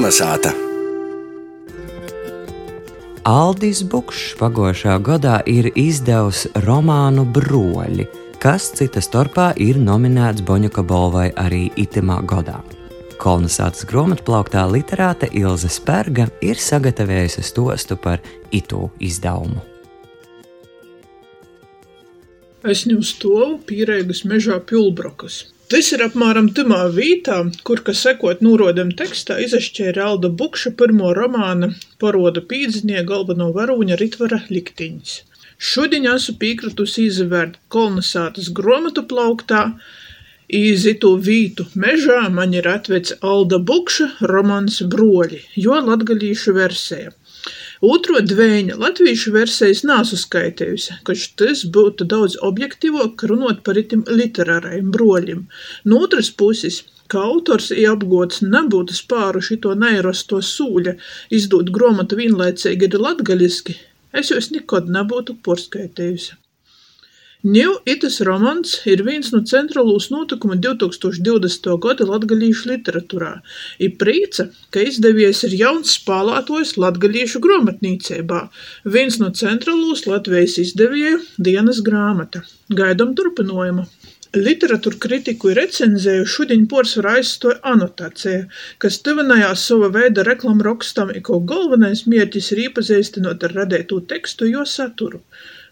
Kolnesāta. Aldis Bukšs pagājušā gadā ir izdevusi romānu Broļi, kas cita starpā ir nominēts Boņuka balvai arī itemā gadā. Kolnesātas grāmatplauktā literāte Ilze Spērga ir sagatavojusi stostu par itu izdevumu. Es ņemu stovu pīrēgas mežā Pulbrokas. Tas ir apmēram tamā vītā, kur, kas sekot nūrodam tekstā, izašķēra Alda Bukša pirmo romāna paroda pīdzinie galveno varūņa Ritvara liktiņas. Šodien esmu pīkratusi izavērt kolonizātas gromatu plauktā, īzitu vītu mežā man ir atvece Alda Bukša romans Broļi, jo latgalīšu versija. Otro dvēņa latviešu versijas nāsu skaitējusi, koč tys byutu daudz objektivuok runot par itim literārajim bruoļim. Nu otrys pusis, ka autors i apguods nebūtu spāruši ito neirasto sūļa izdūt gruomotu vīnlaiceigi ari latgaliski, es jūs nikod nebūtu porskaitējusi. Niu itys romans ir vīns nu centralūs nūtykumu 2020. goda latgalīšu literaturā, i prīca, ka izdevies ir jauns spālātuojs latgalīšu gruomatnīceibā, vīns nu centralūs Latvejis izdevieju dienas grāmata. Gaidom turpinojumu. Literatūru kritiku i recenzēju šudiņ puorsvarā aizstuoja anotaceja, kas tyvynājās sova veida reklamrokstam i kau golvonais mierķis ir īpazeistinot ar radeitū tekstu jo saturu.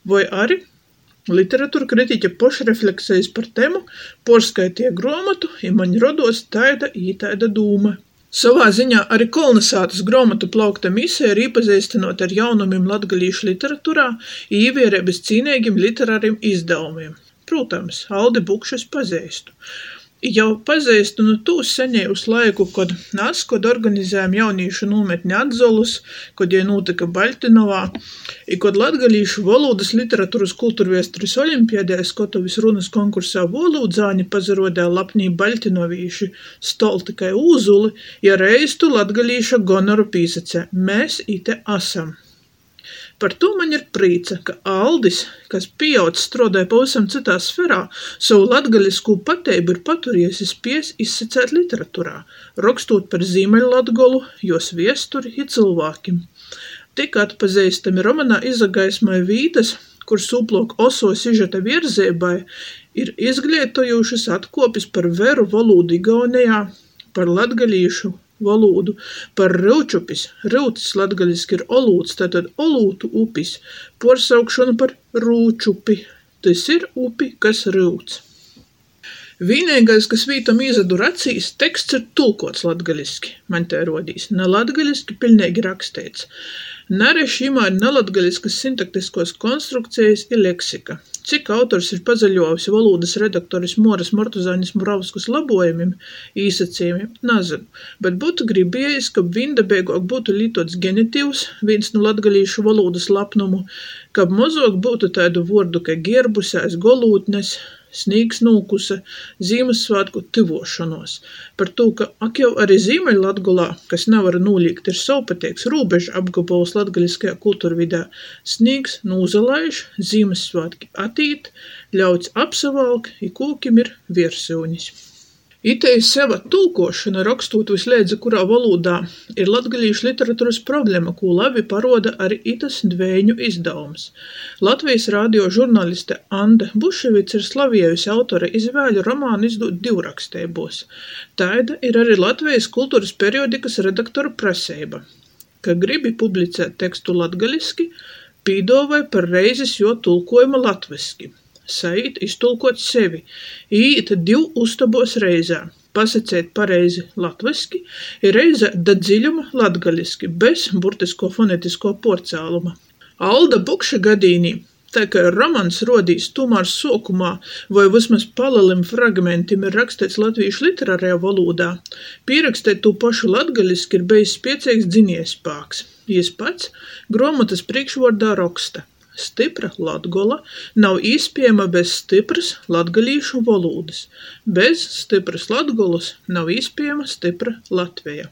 Voi ari Kritiķe pošrefleksejis par temu, puorskaiteja gruomotu, i maņ roduos taida ītaida dūma. Sovā ziņā arī kolonizātas gromatu plaukta misija ir īpazīstinot ar jaunumiem latgalīšu literatūrā i īvierebis cīneigim literārim izdevumiem. Protams, Aldi Bukšas pazeistu jau pazīstu nu tūs senejūs laiku, kod es, kod organizējam jaunīšu nūmetni Atzolus, kod jei nūtyka Baļtinovā, i kod latgalīšu volūdys literatūras kulturviesturis olimpiadē Skotovis runas konkursā volūdzāni pazarodēja lapnī Baļtinovīši stol tikai ūzuli, ja reistu latgalīša gonoru pīsacē. Mēs ite asam. Par to maņ ir prīca, ka Aldis, kas pīaudzs struodoj pavisam cytā sferā, sovu latgaliskū pateibu ir paturiejs i spies izsacēt literaturā, rokstot par Zīmeļlatgolu, juos viesturi i cylvākim. Tik atpazeistami romanā izagaismoj vītys, kur sūplok oso sižeta virzeibai, ir izglietojūšas atkuopis par veru volūdu Igaunejā, par latgalīšu volūdu par ryučupis, ryutis latgaliski ir olūts, tātad olūtu upis, puorsaukšonu par rūčupi, tys ir upi, kas ryuts. Vīneigais, kas vītam īzadur acīs, teksts ir tulkots latgaliski, maņ te rodīs, ne latgaliski piļneigi raksteits. Nareši jimā ir nelatgaliskas sintaktiskos konstrukcijas i leksika. Cik autors ir pazaļuojusi volūdys redaktoris Moras Mortuzanis Muravskas labuojumim, īsacījumim, nazynu, bet būtu gribiejis, ka vīndabeiguok būtu lītots genitivs, vīns nu latgalīšu volūdys lapnumu, ka mozuok būtu taidu vuordu kai gierbusēs, golūtnes, snīgs nūkuse, Zīmyssvātku tyvuošonuos. Par tū, ka ak jau arī Zīmeļlatgolā, kas navar nūlīgt, ir sovpateiks rūbeža apgabols latgaliskajā kulturvidē, snīgs nūzalaiž, Zīmyssvātki atīt, ļauts apsavalk, i kūkim ir viersyunis. Itei seva tulkuošona, rokstot visleidza kurā volūdā, ir latgalīšu literaturas problema, kū labi paruoda arī itys dvēņu izdavums. Latvijas radio žurnaliste Ande Buševic ir slaviejusi autore izvēļu romānu izdūt divraksteibos. Taida ir arī Latvijas kultūras periodikas redaktora praseiba, ka gribi publicēt tekstu latgaliski, pīdovai par reizes jo tulkojuma latviski saīt iztulkot sevi, īīt div uztabuos reizē, pasaceit pareizi latviski, ir reize da dziļuma latgaliski, bez burtisko fonetisko porcāluma. Alda Bukša gadīnī Tā kā romans rodīs tomēr sokumā vai vismaz palelim fragmentim ir rakstīts latviešu literārajā valodā, pierakstēt to pašu latgaliski ir bejs spieceigs dziniespāks. Jis pats gromotas priekšvordā roksta – Stipra Latgola nav īspiejama bez stipras latgalīšu volūdys. Bez stipras Latgolas nav īspiejama stipra Latveja.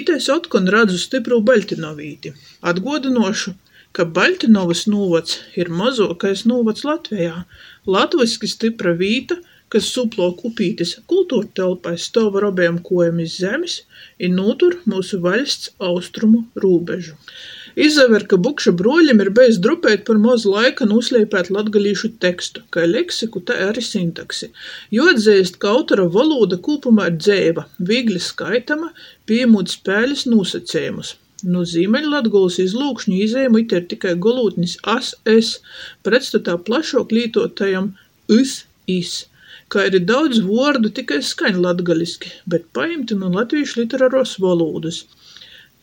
Itēs otkon radzu stipru Baļtinovīti. Atgodinošu, ka Baļtinovas nūvads ir mazuokais nūvads Latvejā. Latviski stipra vīta kas suplok upītis kultūra telpai stāv ar obiem kojam iz zemes i nūtur mūsu vaļsts austrumu rūbežu. Izaver, ka Bukša bruoļim ir bejs drupeit par moz laika nūsleipēt latgalīšu tekstu, kai leksiku, tai ari sintaksi. Juotzeist, ka autora volūda kūpumā ir dzeiva, vīgli skaitama, pīmūt spēlis nūsacejumus. Nu Zīmeļlatgulis izlūkšņu izejuma ite ir tikai golūtnis as, es, pretstatā plašuok lītotajam is, is kā arī daudz vuordu tikai skaņ latgaliski, bet paimti no latvīšu literaros volūdys.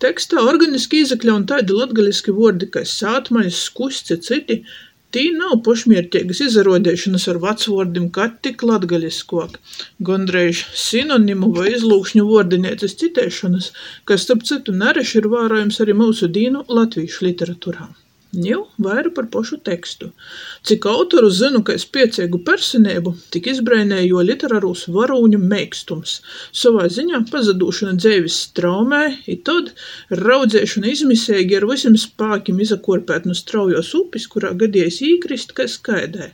Tekstā organiski izakļaun tādi latgaliski vuordi kai sātmaņas, skusts i cyti, tī nav pošmierteigas izaruodeišonys ar vacvuordim, ka tik latgaliskuok. Gondreiž sinonimu voi izlūkšņu vuordineicys citeišonys, kas, starp citu, nereši ir vārojams arī myusu dīnu latvīšu literaturā. Niu vaira par pošu tekstu. Cik autoru zynu kai spieceigu personeibu, tik izbreineju juo literarūs varūņu meikstums, sovā ziņā pazadūšona dzeivis straumē, i tod raudzeišona izmiseigi ar vysim spākim izakuorpēt nu straujuos upis, kurā gadiejs īkrist kai skaidai.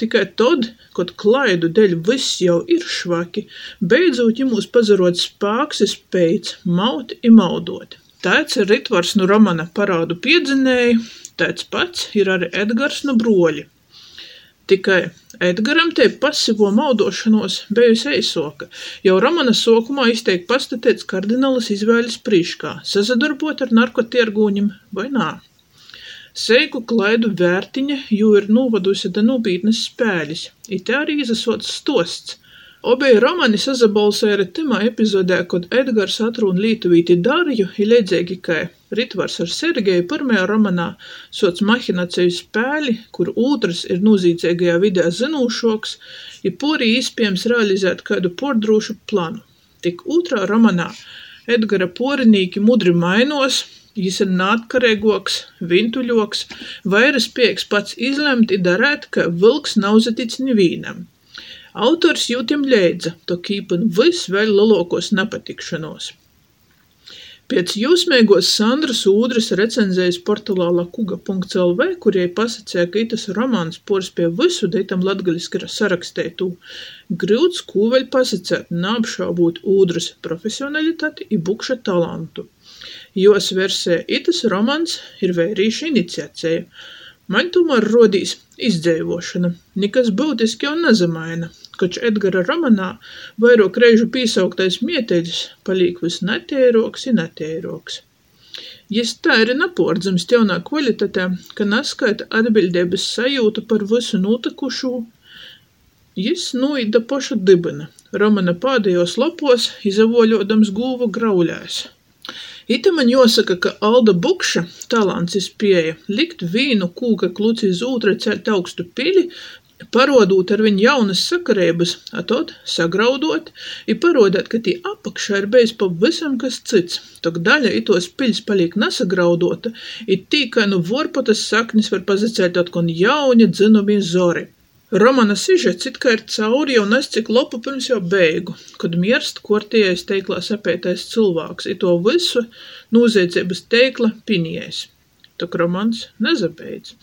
Tikai tod, kod klaidu deļ vyss jau ir švaki, beidzūt jimūs pazaruot spāks i speids maut i maudot. Taids ir ritvars nu romana Parādu piedzinēji, taids pats ir arī Edgars nu bruoļi. Tikai Edgaram te pasivo maudošanos bejusi eisoka. Jau romana sokumā izteikti pastatēts kardinālas izvēles prīškā - sasadarbot ar narkotiergūņim vai nā. Seiku klaidu vērtiņa jū ir nūvadusi da nūpītnys spēlis, i te arī izasuots stosts. Obeji romani sasabolsoj arī tymā epizodē, kod Edgars atrūn lītuvīti Darju i leidzeigi kai Ritvars ar Sergeju pyrmajā romanā suoc mahinaceju spēli, kur ūtrys ir nūzīdzeigajā vidē zynūšuoks i puorī īspiejams realizēt kaidu puordrūšu planu. Tik ūtrā romanā Edgara puorinīki mudri mainuos, jis ir naatkareiguoks, vintuļoks, vaira spiejīgs pats izlemt i darēt, ka vylks nav zatic nivīnam. Autors jūtim leidza, tok īpyn vys vēļ leluokuos napatikšonuos. Piec jūsmeiguos Sandrys Ūdrys recenzejis portalā lakuga.lv, kur jei pasaceja, ka itys romans puors pie vysu, da itam latgaliski ir saraksteitū. Gryuts kūveļ pasacēt, naapšaubūt Ūdrys profesionalitati i Bukša talantu. Juos versē itys romans ir veirīša iniciaceja. Maņ tūmēr rodīs izdzeivuošona, nikas byutiski jau nasamaina, koč Edgara romanā vairuok reižu pīsauktais mieteļs palīk vys nateiruoks i nateiruoks. Jis tā arī napuordzymst jaunā kvalitatē, ka naskaita atbiļdeibys sajūtu par vysu nūtykušū. Jis nūīt da poša dybyna, romana pādejos lopuos izavuoļuodams gūvu grauļēs. Ite maņ juosaka, ka Alda Bukša talants i spieja likt vīnu kūka kluci iz ūtra ceļt augstu pili, paruodūt ar viņ jaunys sakareibys, a tod sagraudot i paruodēt, ka tī apakšā ir bejs pavysam kas cyts, tok daļa ituos piļs palīk nasagrauduota, i tīkai nu vuorpotys saknis var pasacelt otkon jauni dzynumi zori. Romana sižets it kā ir cauri jau nazcik lopu pirms jau beigu, kod mierst kuortiejais teiklā sapeitais cylvāks, i to vysu nūziedzeibys teikla piniejs. Tok romans nasabeidz.